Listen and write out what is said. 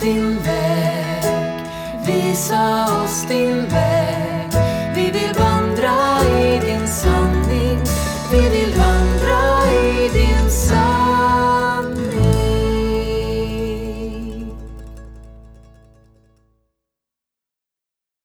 oss din väg, visa oss din väg.